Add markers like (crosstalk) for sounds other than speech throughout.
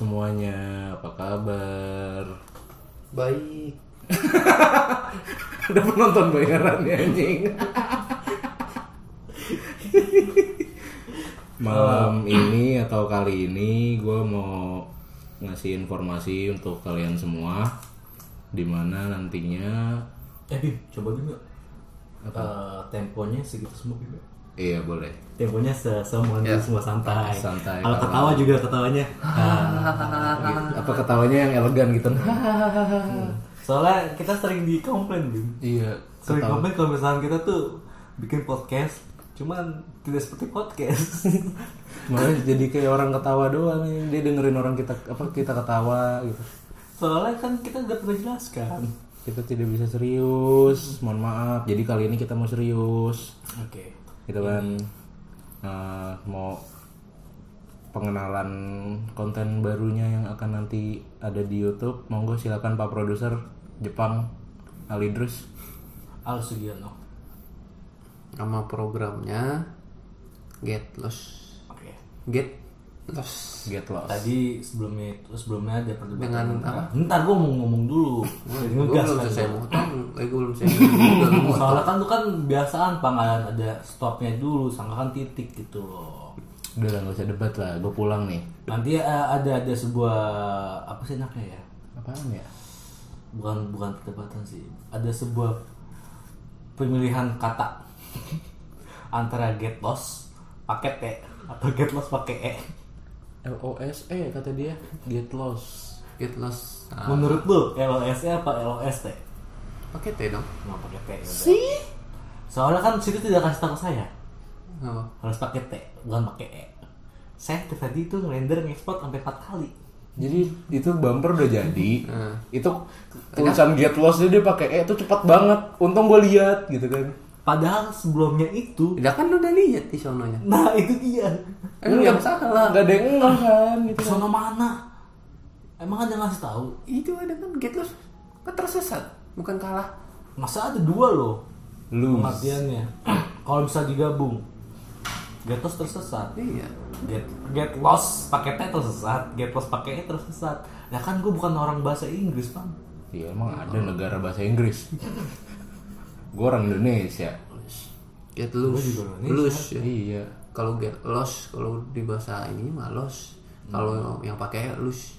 semuanya, apa kabar? Baik. Ada penonton bayaran ya anjing. Malam ini atau kali ini gue mau ngasih informasi untuk kalian semua di mana nantinya Eh Bim, coba Bim yuk. Eh, temponya segitu semua Bim. Iya boleh Temponya se semua Ya. semua santai. Santai. Kalau ketawa juga ketawanya. Ah. (laughs) apa ketawanya yang elegan gitu (laughs) Soalnya kita sering dikomplain Bim. iya Sering ketawa. komplain kalau misalnya kita tuh bikin podcast, cuman tidak seperti podcast. (laughs) malah jadi kayak orang ketawa doang dia dengerin orang kita apa kita ketawa gitu Soalnya kan kita nggak pernah jelaskan. kita tidak bisa serius mohon maaf jadi kali ini kita mau serius Oke. Gitu kan Eh, mau pengenalan konten barunya yang akan nanti ada di YouTube monggo silakan Pak Produser Jepang Alidrus Al Sugiono. Nama programnya Get Lost. Oke. Get Lost. Get Lost Tadi sebelumnya itu sebelumnya ada perdebatan. Dengan apa? Ntar gue mau ngomong dulu. Gue ngegas belum kan selesai motong. Eh, gue belum selesai. (laughs) Soalnya kan lu kan biasaan pangkalan ada stopnya dulu, sangka kan titik gitu loh. udah lah nggak usah debat lah gue pulang nih Nanti eh, ada ada sebuah apa sih enaknya ya? apaan ya Bukan bukan perdebatan sih. Ada sebuah pemilihan kata (laughs) antara get lost pakai T atau get lost pakai E. L O S E kata dia Get Lost Get Lost. Ah, Menurut lu LOS -nya apa LOS T? pakai T dong. Mau pakai T. Sih. Soalnya kan situ tidak kasih tahu saya. Oh. harus pakai T bukan pakai E saya tadi itu render ngekspor sampai 4 kali jadi itu bumper udah jadi Hmm. (laughs) itu tulisan Get Lost dia pakai E itu cepat banget untung gue lihat gitu kan padahal sebelumnya itu Udah kan udah lihat di sononya. nah itu dia Emang nggak masalah. nggak ada yang ngeh kan gitu sono mana emang ada ngasih tahu Itu ada kan Get Lost. Kan tersesat. Bukan kalah. masa ada dua loh lu pengertiannya (clears throat) kalau bisa digabung get lost tersesat Iya. get get lost pakai T tersesat get lost pakai E tersesat ya kan gue bukan orang bahasa Inggris bang Iya emang ada negara bahasa Inggris. (laughs) Gue orang Indonesia. Get loose. Loose ya. Iya. Kalau get lost kalau di bahasa ini mah lost. Kalau yang pakai loose.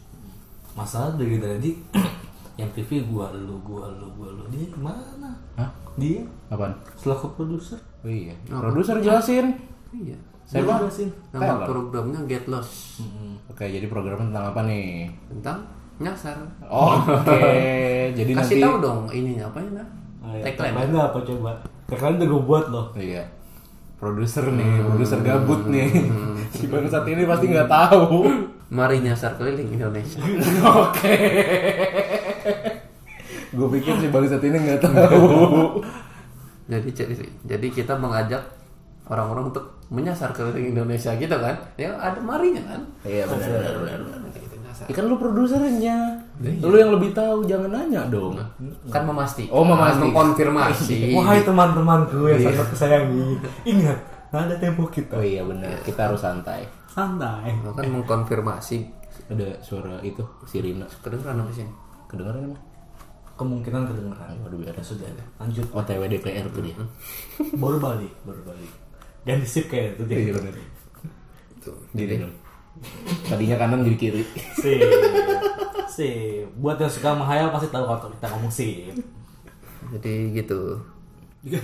masalah dari tadi (clears throat) yang TV gua lu gua lu gua lu dia ke mana Hah? dia Apaan? selaku produser Oh iya. Produser jelasin. Iya. Saya jelasin. Nama Taylor. programnya Get Lost. Oke, jadi programnya tentang apa nih? Tentang nyasar. (laughs) Oke, jadi nanti Kasih tahu dong ininya apa ya nah? Iya. Tagline. Tagline apa coba tagline udah gua buat loh Iya. Produser nih, produser gabut nih. (laughs) Si bangsat ini pasti nggak tahu. Mari nyasar keliling Indonesia. (laughs) Oke. Gue pikir si bangsat ini nggak tahu. (laughs) jadi jadi jadi kita mengajak orang-orang untuk menyasar keliling Indonesia gitu kan? Ya ada marinya kan? Iya benar benar. Ikan lu produsernya. Lu yang lebih tahu, jangan nanya dong. Kan memastikan. Oh, memastikan. Mengkonfirmasi. (laughs) wahai teman-temanku yang sangat kusayangi ingat ada tempo kita Oh iya benar, kita harus santai. santai kan mengkonfirmasi. Ada suara itu sirine. Kedengeran apa sih? Kedengeran emang? kemungkinan kedengeran Waduh biar ya sudah lanjut OTW DPR tuh dia. baru balik baru balik ganti sip kayak itu dia Iya benar. Gini dong. Tadinya kanan jadi kiri. sip sip buat yang suka menghayal pasti tahu kalau kita ngomong sip Jadi gitu. (laughs)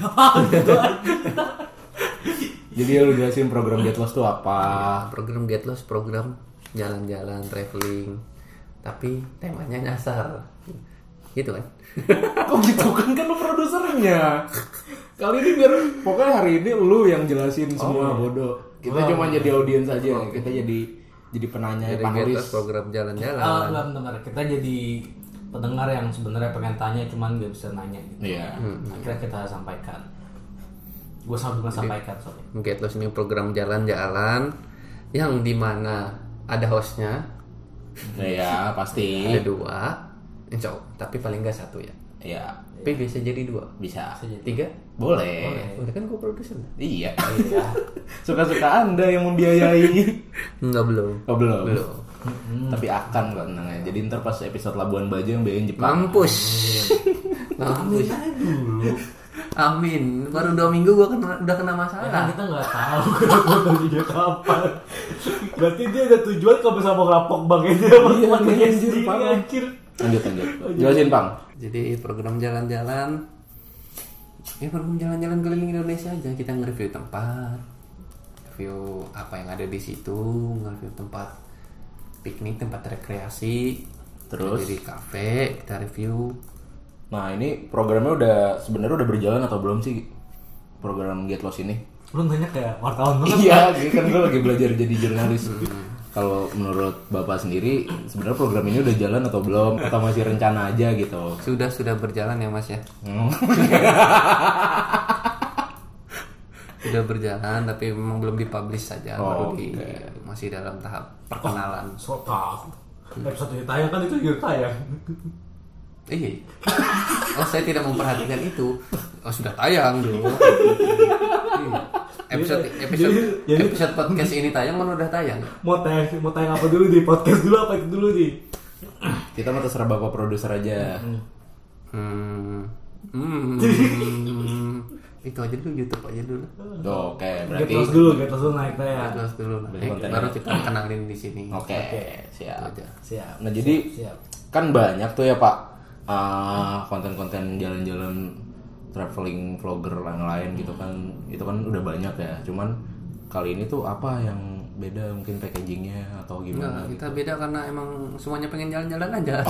Jadi lu jelasin program Get Lost tuh apa? Program Get Lost program jalan-jalan traveling. Tapi temanya nyasar. Gitu kan? (laughs) Kok gitu kan kan lu produsernya. Kali ini biar pokoknya hari ini lu yang jelasin semua bodoh. Kita cuma jadi audiens aja. Kita jadi jadi penanya Jadi panelis. Program jalan-jalan. Ah, enggak benar kita jadi pendengar yang sebenarnya pengen tanya cuman nggak bisa nanya gitu. Iya. akhirnya kita sampaikan. Gue sambil sampaikan sorry. Get Lost ini program jalan-jalan yang di mana ada hostnya. Iya, pasti. ada dua. Insya Allah. Tapi paling nggak satu ya Iya, tapi bisa jadi dua bisa. tiga Boleh. udah kan gue produser Iya. (laughs) Suka-suka Anda yang membiayai. (laughs) Enggak belum Oh, belum. belum Tapi akan kok tenang aja. Jadi ntar pas episode Labuan Bajo yang bayain Jepang. Mampus. Mampus. Amin. Baru dua minggu gua kena, udah kena Ya kan masalah. kita nggak tahu (laughs) kenapa dia kapan. Berarti dia ada tujuan kalau bisa mau ngerampok banknya dia Iya, anjir, sendiri parah. anjir. Lanjut lanjut. Jelasin Pang. Jadi program jalan-jalan ya program jalan-jalan keliling Indonesia aja kita nge-review tempat review apa yang ada di situ nge-review tempat piknik tempat rekreasi Terus? di kafe kita review Nah ini programnya udah sebenarnya udah berjalan atau belum sih program Get Lost ini? Lu nanya kayak wartawan (laughs) banget. Iya, kan gue lagi belajar jadi jurnalis. Kalau menurut bapak sendiri, sebenarnya program ini udah jalan atau belum? Atau masih rencana aja gitu? sudah sudah berjalan ya mas ya Hmm. sudah berjalan tapi memang belum dipublish saja Oh, baru di masih dalam tahap perkenalan So tahu. Episode kan itu juga tayang. Iya. Oh saya tidak memperhatikan itu. Oh sudah tayang dong. (laughs) Iya. Episode episode Jadi- jadi- episode podcast ini tayang mana udah tayang? Mau tayang mau tayang apa dulu di podcast dulu apa itu dulu di? Kita mau terserah bapak produser aja. Hmm. Hmm. (laughs) itu aja dulu YouTube aja dulu. Oke, Get berarti lost dulu, get dulu naik tayang. Terus dulu. Konten. baru kita kenalin di sini. oke, siap. Aja. Siap. Nah jadi Siap. kan banyak tuh ya pak uh, konten-konten jalan-jalan traveling vlogger yang lain gitu kan itu kan udah banyak ya cuman kali ini tuh apa yang beda mungkin packagingnya atau gimana Enggak, kita beda karena emang semuanya pengen jalan-jalan aja.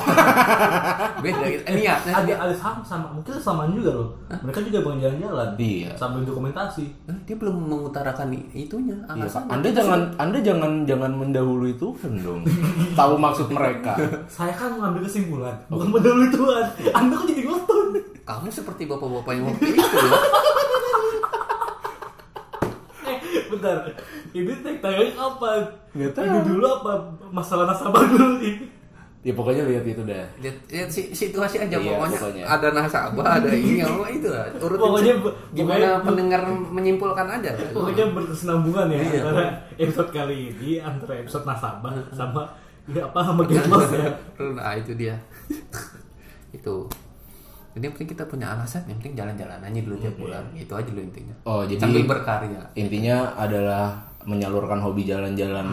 (laughs) beda gitu. Eh, niatnya Ada ada sama sama mungkin samaan juga loh. Mereka juga pengen jalan-jalan. Iya. Sambil dokumentasi. Eh, dia belum mengutarakan itunya Iya, Anda jangan Anda jangan jangan mendahului Tuhan dong. (laughs) Tahu maksud mereka. Saya kan mengambil kesimpulan, bukan mendahului Tuhan. Anda kok jadi ngotot? Kamu seperti bapak-bapak yang waktu itu ya (laughs) Eh, bentar. Ini tag tayang kapan? Nggak tahu. Ini dulu apa masalah nasabah dulu ini? Ya pokoknya lihat itu dah. lihat, lihat si- situasi aja Iya, pokoknya. pokoknya. ada nasabah ada ini (laughs) apa itu lah urutin Pokoknya gimana pokoknya- pendengar menyimpulkan aja Pokoknya berkesinambungan ya Iya. antara episode kali ini antara episode nasabah sama ya apa sama Lost ya. nah itu dia itu jadi yang penting kita punya alasan yang penting jalan-jalan aja dulu tiap bulan itu aja dulu intinya Oh, jadi- sambil berkarya Intinya adalah menyalurkan hobi jalan-jalan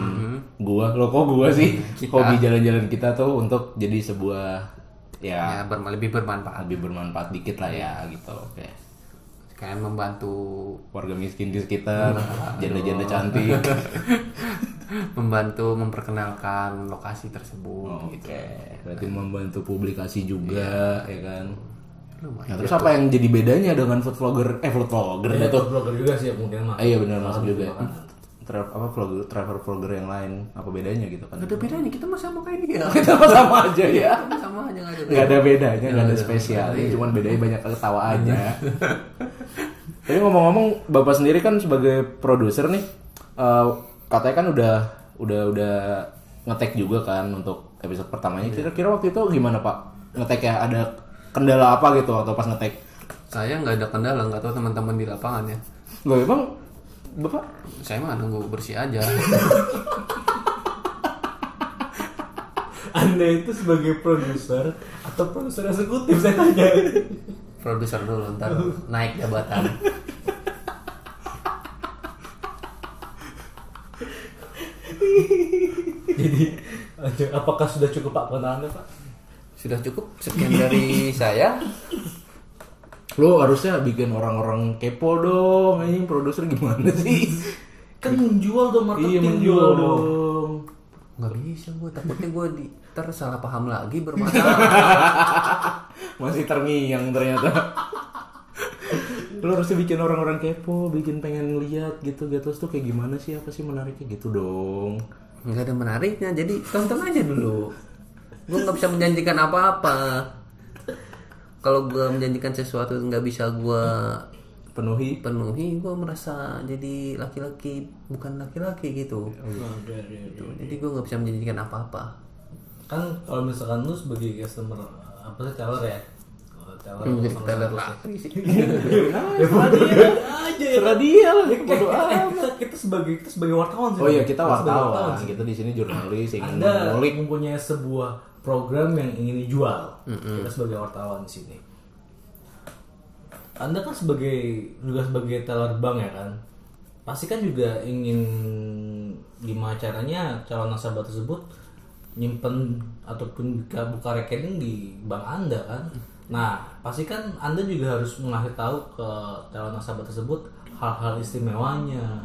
gua. Lo kok gua sih? (laughs) Kita. Hobi jalan-jalan kita tuh untuk jadi sebuah ya ya ber- lebih bermanfaat lebih bermanfaat dikit lah ya gitu. Oke. kalian membantu Warga miskin di sekitar, janda-janda cantik. (laughs) membantu memperkenalkan lokasi tersebut Oh, gitu Oke, berarti membantu publikasi juga ya kan. Lumayan Nah, terus apa yang jadi bedanya dengan food vlogger? Eh, food vlogger Iya, dah tuh. blogger juga sih mungkin mah. Eh, iya benar masuk juga. Tra apa vlogger, travel vlogger yang lain apa bedanya gitu kan? Gak ada bedanya kita mah sama kayak dia (laughs) Kita sama aja ya. Kita sama aja gak ada Nggak ada bedanya, nggak ada spesialnya, cuman bedanya banyak ketawa aja. (laughs) Tapi ngomong-ngomong, bapak sendiri kan sebagai produser nih, eh, katanya kan udah udah udah ngetek juga kan untuk episode pertamanya. Kira-kira waktu itu gimana pak? Ngetek ya ada kendala apa gitu atau pas ngetek? saya nggak ada kendala nggak tahu teman-teman di lapangan ya Loh emang bapak saya mah nunggu bersih aja Anda itu sebagai produser atau produser eksekutif saya tanya. produser dulu ntar naik jabatan Jadi apakah sudah cukup Pak kenalannya Pak? Sudah cukup sekian dari (laughs) saya lo harusnya bikin orang-orang kepo dong, ini produser gimana sih? Kan menjual dong iya marketing menjual juga dong. nggak bisa gue takutnya gue di ntar salah paham lagi bermasalah (laughs) Masih terngiang ternyata. lo harusnya bikin orang-orang kepo, bikin pengen lihat gitu Gatos tuh kayak gimana sih, apa sih menariknya gitu dong. nggak ada menariknya jadi tonton aja dulu gue nggak bisa menjanjikan apa-apa kalau gue menjanjikan sesuatu nggak bisa gue Penuhi. penuhi gue merasa jadi laki-laki bukan laki-laki gitu Oke, oke, oke. jadi gue nggak bisa menjanjikan apa-apa Kan kalau misalkan lu sebagai customer apa sih seller ya? Taylor Sanders. Lautner sih. (laughs) Ya, aja ya. Dia lah, Ya, kita, kita, sebagai kita sebagai wartawan sih. Oh iya kita wartawan, kita di sini jurnalis ingin ngulik. mempunyai sebuah program yang ingin dijual. Kita sebagai wartawan di sini. Anda kan sebagai juga sebagai teller bank ya kan, pasti kan juga ingin gimana caranya calon nasabah tersebut nyimpen ataupun buka, buka rekening di bank Anda kan. Nah, pasti kan Anda juga harus mengasih tahu ke calon nasabah tersebut hal-hal istimewanya,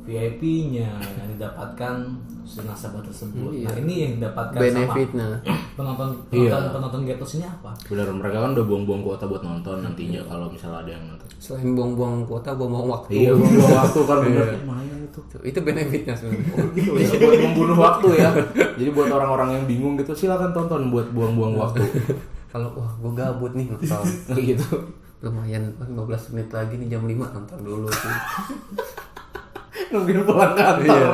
VIP-nya yang didapatkan si nasabah tersebut. Nah, ini yang didapatkan Benefitnya. sama penonton Iya. penonton penonton Getos ini apa? Benar mereka kan udah buang-buang kuota buat nonton nantinya kalau misalnya ada yang nonton. Selain buang-buang kuota, buang-buang waktu. Iya, buang-buang waktu kan bener. Lumayan itu. Itu benefitnya sebenarnya. Gitu ya, buat membunuh waktu ya. Jadi buat orang-orang yang bingung gitu silakan tonton buat buang-buang waktu. Kalau wah gue gabut nih nonton. gitu. Lumayan 15 menit lagi nih jam 5 nonton dulu sih. Nungguin pulang kantor. Iya.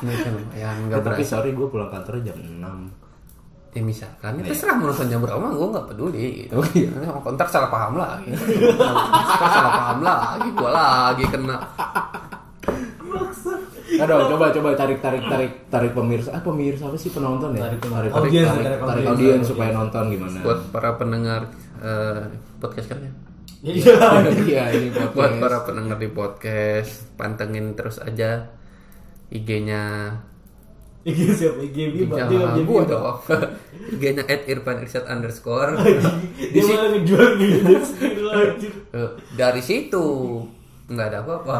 15 menit lumayan Ya, enggak tapi berasa. sorry gue pulang kantornya jam 6 Ya misalkan, ya terserah mau nonton jam berapa gue nggak peduli gitu. Oh, iya. Kontrak salah paham lagi. Kontrak salah paham lagi, gue lagi kena. Aduh, coba coba tarik tarik tarik tarik pemirsa. Ah pemirsa apa sih penonton ya? Tarik tarik audiens, tarik, tarik tarik audiens. audiens supaya nonton gimana? Buat para pendengar eh, podcast kan ya. Iya. Iya ini Buat podcast. para pendengar di podcast, pantengin terus aja IG-nya (laughs) IG siapa? IG Jangan IG gua Bima. dong. (laughs) IG-nya at Irfan Irsyad underscore. (laughs) Dia malah ngejual gitu. Eh, Dari situ nggak ada apa-apa.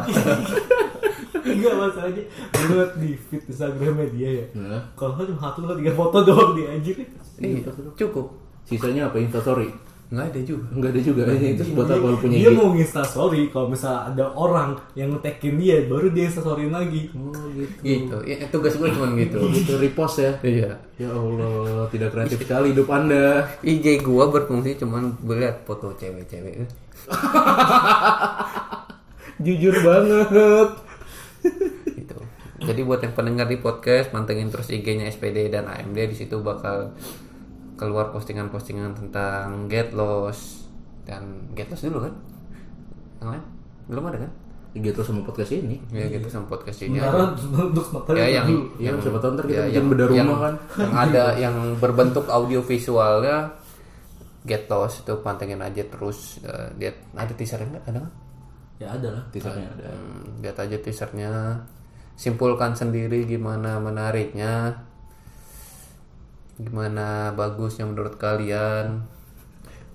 Enggak masalahnya Gue liat di feed Instagramnya dia ya Kalau cuma satu atau tiga foto doang dia anjir Iya, cukup. sisanya apa instastory? Nggak ada juga. Enggak ada juga. Ini itu buat apa lu punya Dia IG? mau instastory Kalau misalnya ada orang yang nge-tagin dia Baru dia instastoryin lagi Oh gitu. Gitu. Ya, tugas gue cuma gitu. (laughs) Gitu repost ya. Iya. Ya Allah, tidak kreatif sekali hidup Anda. IG gua berfungsi cuman melihat foto cewek-cewek. (laughs) Jujur banget. gitu. Jadi buat yang pendengar di podcast, mantengin terus IG-nya SPD dan AMD di situ bakal keluar postingan-postingan tentang get loss dan get loss dulu kan? Yang lain belum ada kan? Gitu sama podcast ini. Ya gitu sama podcast ini. (laughs) Ya yang dulu. Iya, siapa tahu ntar kita ya, bikin yang, beda yang, rumah kan. yang ada yang berbentuk audio visualnya get loss itu pantengin aja terus Eh, lihat ada teasernya nggak? ada nggak? Ya ada lah Teasernya ada. Hmm, lihat aja teasernya simpulkan sendiri gimana menariknya gimana bagusnya menurut kalian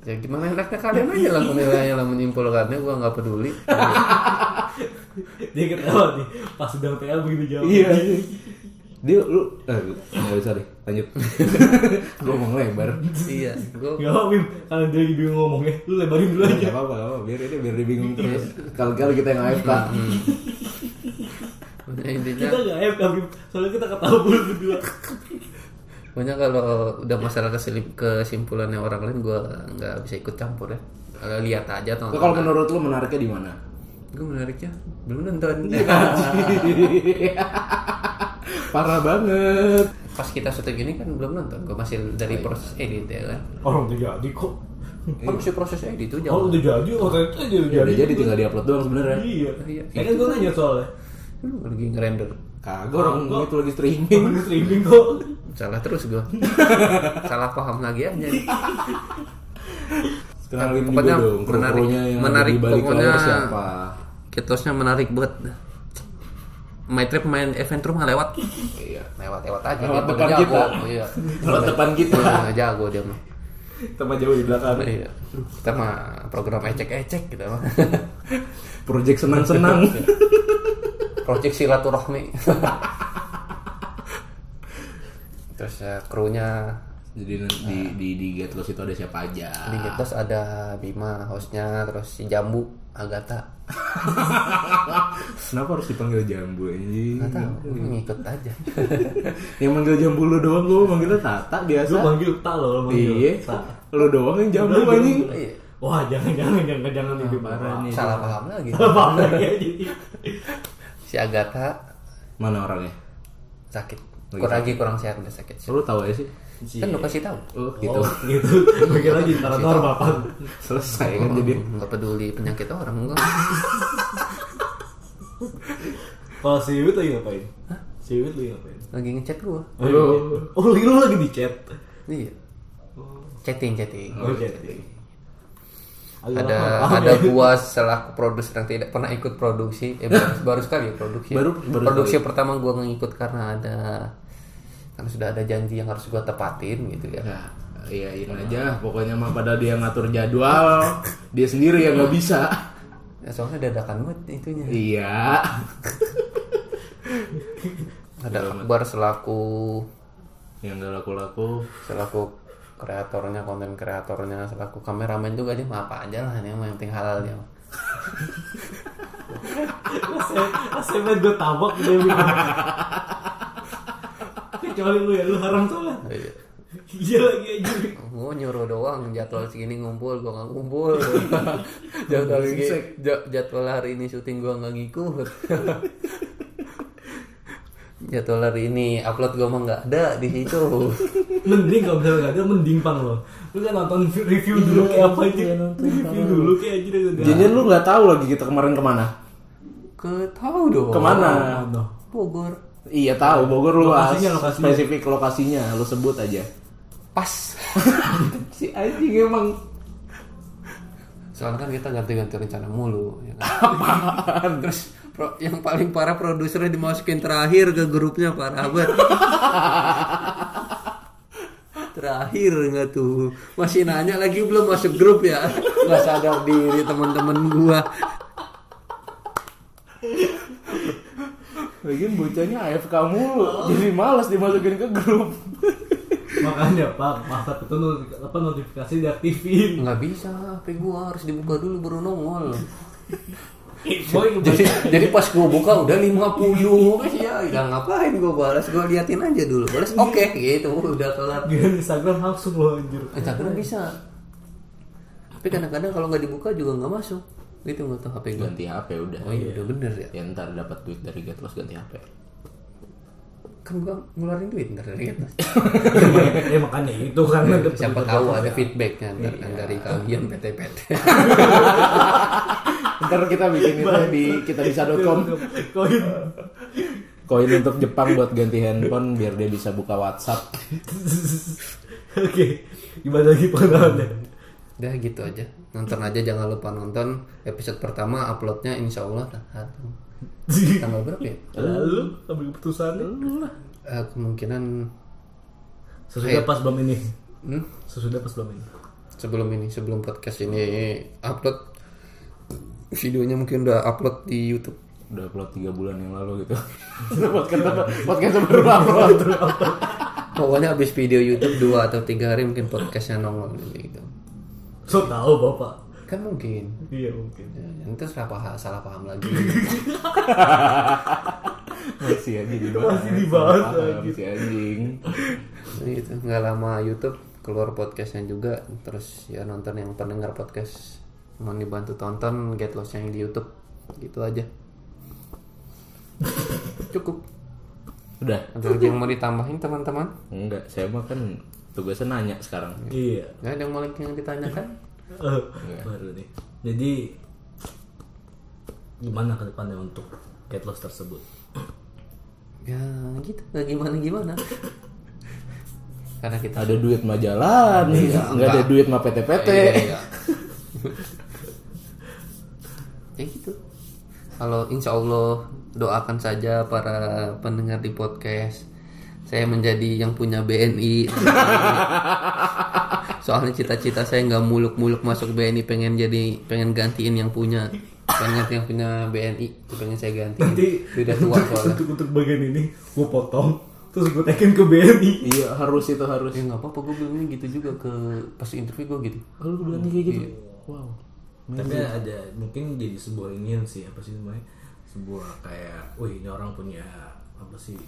ya gimana enaknya kalian aja lah menilainya lah menyimpulkannya gua nggak peduli Dia ketawa nih Pas sedang TA begitu jauh Iya. Dia lu eh nggak usah deh, lanjut. (laughs) Gua ngomong lebar. iya gua Gak apa Bim Kalau dia lagi bingung ngomongnya Lu lebarin dulu aja Gak apa-apa, gak apa biar ini biar dia bingung terus. Kali-kali kita yang AFK. (laughs) Pokoknya intinya Kita gak AFK Bim Soalnya kita ketawa dulu berdua pokoknya kalau udah masalah kesimpulannya orang lain gua nggak bisa ikut campur ya. Eh, lihat aja tonton kalau menurut lu menariknya di mana? gue menariknya belum nonton. (laughs) Parah banget. pas kita syuting ini kan belum nonton gue masih dari proses edit ya kan? Orang udah jadi kok. Kan masih proses edit tuh Oh jangan udah jadi Oh ternyata dia udah jadi. Udah jadi tinggal diupload doang sebenarnya. Iya. Iya. Ya kan gue nanya soalnya. Lu lagi ngerender Kagak orang Kagak. itu lagi streaming. Ini streaming kok salah terus gue (laughs) salah paham lagi aja (laughs) Kenalin juga Pokoknya dong menarik- yang menarik, pokoknya- siapa. kitosnya menarik buat My trip main event rumah lewat Iya. lewat lewat aja Lewat dia depan jago. kita. iya Lewat depan kita. Iya, jago dia mah Sama jauh di belakang. iya kita mah program ecek ecek kita mah (laughs) Project senang-senang. (laughs) project silaturahmi (laughs) terus ya, krunya Jadi di di di Get Lost itu ada siapa aja? di Getos ada Bima hostnya terus si Jambu Agatha (laughs) Kenapa harus dipanggil Jambu anjing? nggak tahu gue ngikut aja (laughs) Yang manggil Jambu lu doang gua manggilnya Tata biasa. Lu manggil tak lo lo manggil Iya. Lu doang yang Jambu anjing. Iya. Wah jangan jangan jangan jangan nih Bim parah nih. salah paham lagi Apa lagi aja (laughs) si Agatha Mana orangnya? sakit Lagi kurang lagi kurang sehat udah sakit Lu tahu aja sih? Kan lo kasih tahu Oh gitu. Oh, (laughs) gitu. Bagi lagi paranormal apa? Selesai kan jadi. nggak peduli penyakit orang enggak (laughs) Kalau si Wiwit lagi ngapain? Si Wiwit lagi ngapain? lagi ngechat gua Oh, iya. oh lagi lu lagi di chat. iya chatting chatting Oh, chat. Agak ada lama. ada (laughs) gua selaku produser yang tidak pernah ikut produksi eh baru, baru sekali ya produksi Baru- baru produksi pertama gua ngikut karena ada karena sudah ada janji yang harus gua tepatin gitu ya Ya, iyain aja. Pokoknya mah pada dia ngatur jadwal, (laughs) dia sendiri yang nggak bisa. Ya, soalnya dadakan banget itunya Iya. ada Akbar selaku Yang gak laku-laku. selaku kreatornya konten kreatornya selaku kameramen juga dia mah apa aja lah ini yang penting halal dia. Asemet gue tabok dia. (laughs) Kecuali lu ya, lu haram soalnya. Iya. Iya lagi aja. Gue nyuruh doang jadwal segini ngumpul gue nggak ngumpul (laughs) jadwal ini ja- jadwal hari ini syuting gue nggak ngikut (laughs) jadwal hari ini upload gue mah nggak ada di situ (laughs) Mending kalau misalnya gak ada, mending pang lo. Lu kan nonton review dulu kayak apa aja. Review dulu kayak aja deh. Jangan lu nggak tahu lagi kita kemarin ke mana? ke tahu dong Ke mana? Bogor Iya tahu Bogor lu Lokasinya, as- lokasinya. spesifik lokasinya lu sebut aja. pas. (laughs) Si anjing emang. Soalnya kan kita ganti-ganti rencana mulu ya kan? (laughs) terus pro- yang paling parah produsernya dimasukin terakhir ke grupnya parah banget. (laughs) Terakhir nggak tuh? Masih nanya lagi belum masuk grup ya? Nggak sadar diri teman-teman gua Lagian bocahnya AFK mulu, jadi malas dimasukin ke grup. Makanya pak, masa itu apa notifikasi diaktifin. nggak bisa HP gua harus dibuka dulu baru nongol. Boy, jadi jadi pas gua buka udah 50 ya udah ngapain gua balas? Gua liatin aja dulu balas. Oke gitu udah kelar. Gila Instagram langsung lo anjir. Instagram bisa. Tapi kadang-kadang kalau nggak dibuka juga nggak masuk itu nggak tahu HP gue Ganti HP udah. oh iya udah bener ya Ya ntar dapat duit dari Gatlos ganti HP. kan gua ngeluarin duit ntar dari atas (laughs) ya makanya itu kan siapa tahu ada feedbacknya ntar kan dari kalian PT-PT (laughs) Ntar kita bikin itu di kitabisa.com. koin. Koin untuk Jepang buat ganti handphone biar dia bisa buka WhatsApp. (laughs) Oke, gimana lagi pengalamannya? Udah gitu aja. Nonton aja jangan lupa nonton episode pertama uploadnya insya Allah tanggal (laughs) berapa ya? Lalu ambil keputusan Eh, kemungkinan sesudah pas bom ini. hmm, Sesudah pas bom ini. sebelum ini sebelum podcast ini upload. Videonya mungkin udah upload di YouTube. Udah upload 3 bulan yang lalu gitu. (laughs) podcast podcast baru upload. pokoknya habis video YouTube dua atau tiga hari mungkin podcastnya nongol gitu So tahu bapak. kan mungkin Iya mungkin. ya, itu salah paham, salah paham lagi (laughs) Masih aja dibahas. Masih dibahas lagi. Si anjing. gitu nggak lama YouTube keluar podcastnya juga terus ya nonton yang pendengar podcast mau dibantu tonton get lost yang di YouTube gitu aja (laughs) cukup Udah. ada lagi yang mau ditambahin teman-teman Enggak, saya mah kan tugasnya nanya sekarang. Iya. nggak ada yang mau lagi yang ditanyakan (laughs) Eh, baru nih. Jadi gimana ke depannya untuk get lost tersebut? (clears throat) ya gitu nggak gimana gimana (laughs) karena kita Ada duit mah jalan, Iya, enggak ada duit mah PT-PT. Iya. (laughs) ya gitu kalau insya Allah doakan saja para pendengar di podcast saya menjadi yang punya BNI soalnya cita-cita saya nggak muluk-muluk masuk BNI pengen jadi pengen gantiin yang punya pengen ganti yang punya BNI itu pengen saya ganti Nanti udah tua (laughs) soalnya untuk untuk bagian ini gue potong terus gue tekin ke BNI. Iya, harus itu harus. ya nggak apa-apa gue bilangnya gitu juga ke pas interview gue gitu Oh, lu bilang kayak gitu. Wow. Tapi ada mungkin jadi sebuah inian sih apa sih namanya? Sebuah kayak, wih ini orang punya apa sih?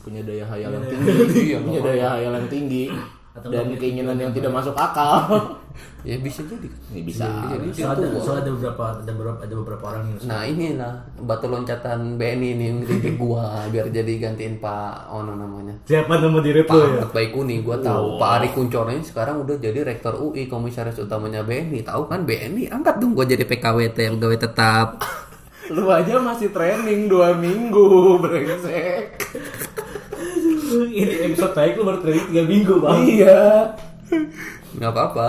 Punya daya hayal yang tinggi. (laughs) Iya, punya daya hayal yang tinggi. Atau dan keinginan yang tidak masuk akal. (laughs) ya bisa jadi kan Ya, bisa. jadi So, ada, tua. so ada beberapa ada beberapa ada beberapa orang yang Nah inilah batu loncatan BNI ini yang (laughs) gua biar jadi gantiin Pak Ono namanya. siapa nama diri Pak Ahmad Baikuni gua tahu. Pak Ari Kuncoro ini sekarang udah jadi rektor UI komisaris utamanya BNI. Tahu kan BNI angkat dong gua jadi PKWT yang gawe tetap. Lu aja masih training dua minggu, brengsek. Ini episode baik lu baru training tiga minggu bang Iya. nggak apa-apa.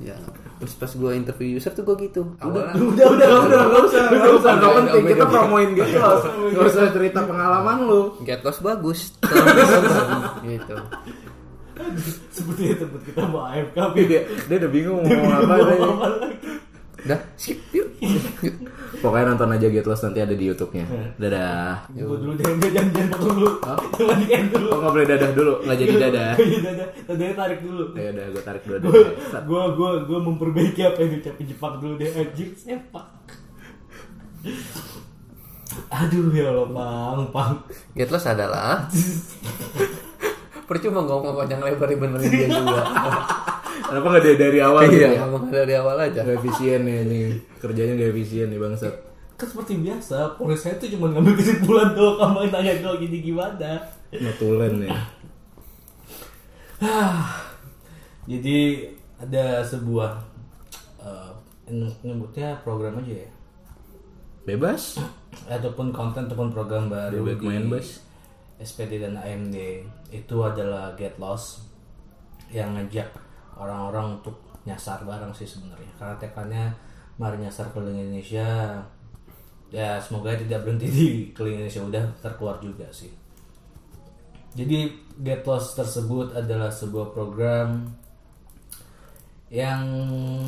Ya terus pas gua interview user tuh gua gitu. Awalnya Udah, udah, udah, nggak usah, nggak usah, nggak Udah, penting. udah, Kita udah. promoin gitu loh. Nggak usah cerita pengalaman lu. get loss bagus. gitu. seperti itu buat kita mau AFK dia, dia udah bingung mau ngomong apa. Udah, sip, yuk. (laughs) Pokoknya nonton aja Get Lost nanti ada di YouTube-nya. Dadah. gue dulu deh enggak jangan jangan potong dulu jangan di end dulu Oh nggak boleh dadah dulu, nggak jadi dadah. Iya, dadah dadanya tarik dulu Ya udah, gue tarik dulu. gue dadah. gue gue gue memperbaiki apa yang diucapin Jepang dulu deh anjing sepak aduh ya Allah pang pang Get loss adalah (laughs) Percuma ngomong panjang lebar benerin dia juga. (laughs) Kenapa nggak dari dari awal? Iya, gitu? ngomong dari awal aja. Gak efisien ya nih, kerjanya gak efisien nih bangsat. kan seperti biasa polisi saya tuh cuma ngambil kesimpulan doang kamu nanya doang gini gimana Notulen ya. (sighs) jadi ada sebuah eh, nyebutnya program aja ya Bebas. (clears throat) ataupun konten ataupun program baru Bebek main, Bos. SPD dan AMD itu adalah Get Lost yang ngajak orang-orang untuk nyasar bareng sih sebenarnya. Karena tekannya mari nyasar keliling Indonesia. Ya semoga tidak berhenti di keliling Indonesia. Udah terkeluar juga sih. Jadi Get Lost tersebut adalah sebuah program yang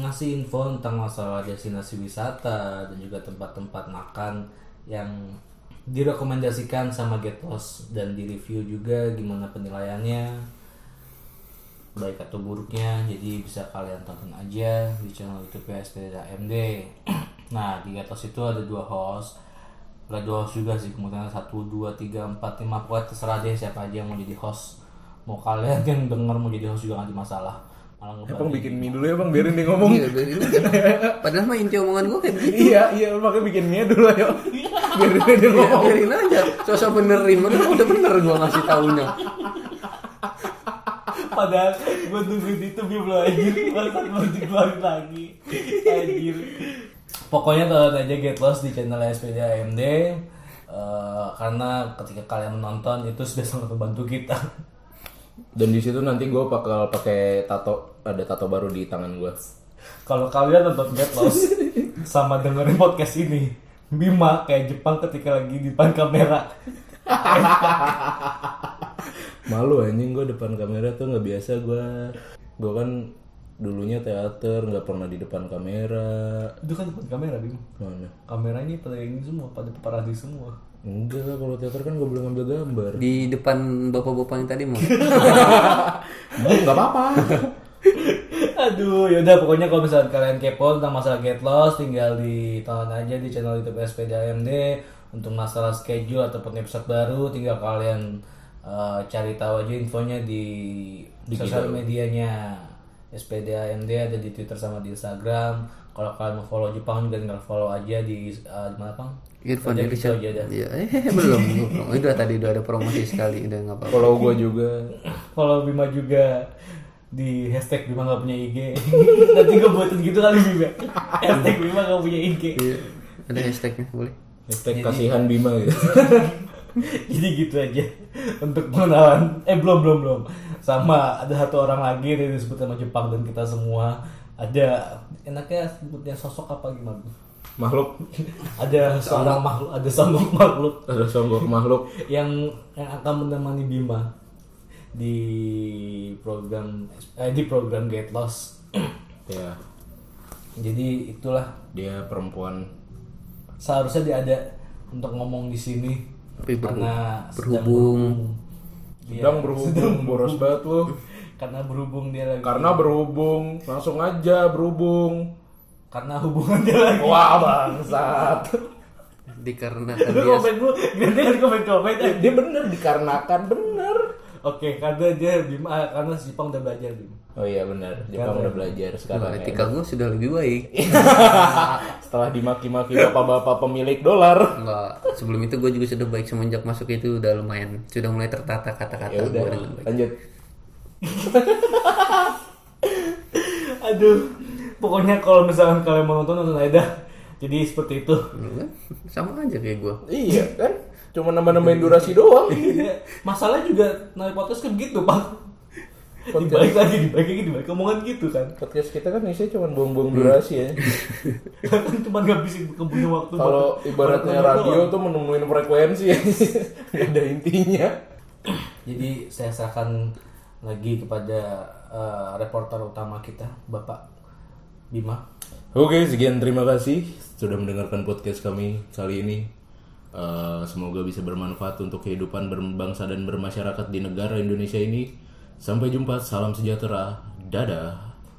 ngasih info tentang masalah destinasi wisata dan juga tempat-tempat makan yang direkomendasikan sama Get Lost dan di review juga gimana penilaiannya baik atau buruknya jadi bisa kalian tonton aja di channel YouTube SPD AMD (clears throat) nah di Lost itu ada dua host ada dua host juga sih kemudian satu dua tiga empat lima pokoknya terserah deh siapa aja yang mau jadi host mau kalian (laughs) yang denger mau jadi host juga nggak ada masalah malah Bang ngebantu bikin mie dulu ya bang, biarin dia ngomong. Iya, biarin. (laughs) Padahal mah inti omongan gue kayak gitu. iya, iya, makanya bikin mie dulu ayo. Biarin dia Ya, ngomong. biarin aja. Sosok benerin, udah, udah bener gue ngasih taunya. Padahal gue nungguin itu belum anjir Bangsat mau dikeluarin lagi. Anjir. Pokoknya kalau aja Get Lost di channel SPD AMD eh, Karena ketika kalian menonton itu sudah sangat membantu kita. Dan di situ nanti gue bakal pakai tato, ada tato baru di tangan gue. Kalau kalian nonton Get Lost Sama dengerin podcast ini Bima kayak Jepang ketika lagi di depan kamera (laughs) Malu anjing gue depan kamera tuh nggak biasa gue. Gue kan dulunya teater, nggak pernah di depan kamera. Itu kan depan kamera Bima Mana? Kamera ini pada ini semua, pada paparazzi semua Enggak lah, kalau teater kan gue boleh ngambil gambar. Di depan bapak-bapak yang tadi mau. (laughs) Nggak apa-apa. Aduh, yaudah pokoknya kalau misalnya kalian kepo tentang masalah Get Lost, tinggal ditonton aja di channel YouTube SPD AMD untuk masalah schedule ataupun episode baru, tinggal kalian eh, cari tahu aja infonya di, sosial medianya SPD AMD ada di Twitter sama di Instagram. Kalau kalian mau follow Jepang juga tinggal follow aja di eh, di mana bang? Irfan Irsyad. gitu aja dah. Iya, eh (laughs) belum. belum. Udah tadi udah ada promosi sekali, udah nggak apa-apa. Kalau gue juga. (laughs) Follow Bima juga di hashtag Bima gak punya IG. (laughs) Nanti gue buatin gitu kali Bima. hashtag Bima gak punya IG. Iya. Ada hashtagnya boleh. Hashtag kasihan Bima gitu. (laughs) Jadi gitu aja untuk pengenalan. Eh belum belum belum. Sama ada satu orang lagi yang disebut sama Jepang dan kita semua. Ada enaknya sebutnya sosok apa gimana? Makhluk. Ada seorang makhluk, ada sosok (laughs) makhluk Ada songgok makhluk. yang yang akan menemani Bima di program eh, di program Get Lost. (clears throat) Ya, Jadi itulah dia perempuan. seharusnya dia ada untuk ngomong di sini Tapi berhu- karena sedang berhubung. Dia- Sedang berhubung, boros banget lu. karena berhubung dia lagi Karena berhubung, langsung aja berhubung. karena hubungan dia lagi Wah bangsat. Dikarenakan dia komen lu kan komen komen dia bener dikarenakan bener. Oke, karena dia Bim, ah, karena si Jepang udah belajar Bim. Oh iya benar, Jepang udah belajar Wah, sekarang. ya. etika gue sudah lebih baik. (laughs) Setelah dimaki-maki bapak-bapak pemilik dolar. Enggak, sebelum itu gue juga sudah baik semenjak masuk itu udah lumayan, sudah mulai tertata kata-kata Ya gue udah, lanjut. (laughs) Aduh, pokoknya kalau misalkan kalian mau nonton nonton aja. Jadi seperti itu. Sama aja kayak gue. Iya kan? Cuma nambah-nambahin durasi doang. Iya. Masalah juga naik podcast kan gitu pak. Dibalik lagi, dibalik lagi, dibalik omongan gitu kan. Podcast kita kan isinya cuma buang-buang durasi ya. (laughs) kan cuma ngabisin punya waktu. Kalau ibaratnya radio tuh menemuin frekuensi (laughs) ya. Ada intinya. Jadi saya serahkan lagi kepada eh, reporter utama kita, Bapak Bima. Oke, sekian terima kasih sudah mendengarkan podcast kami kali ini. Eh, semoga bisa bermanfaat untuk kehidupan berbangsa dan bermasyarakat di negara Indonesia ini. Sampai jumpa, salam sejahtera, dadah.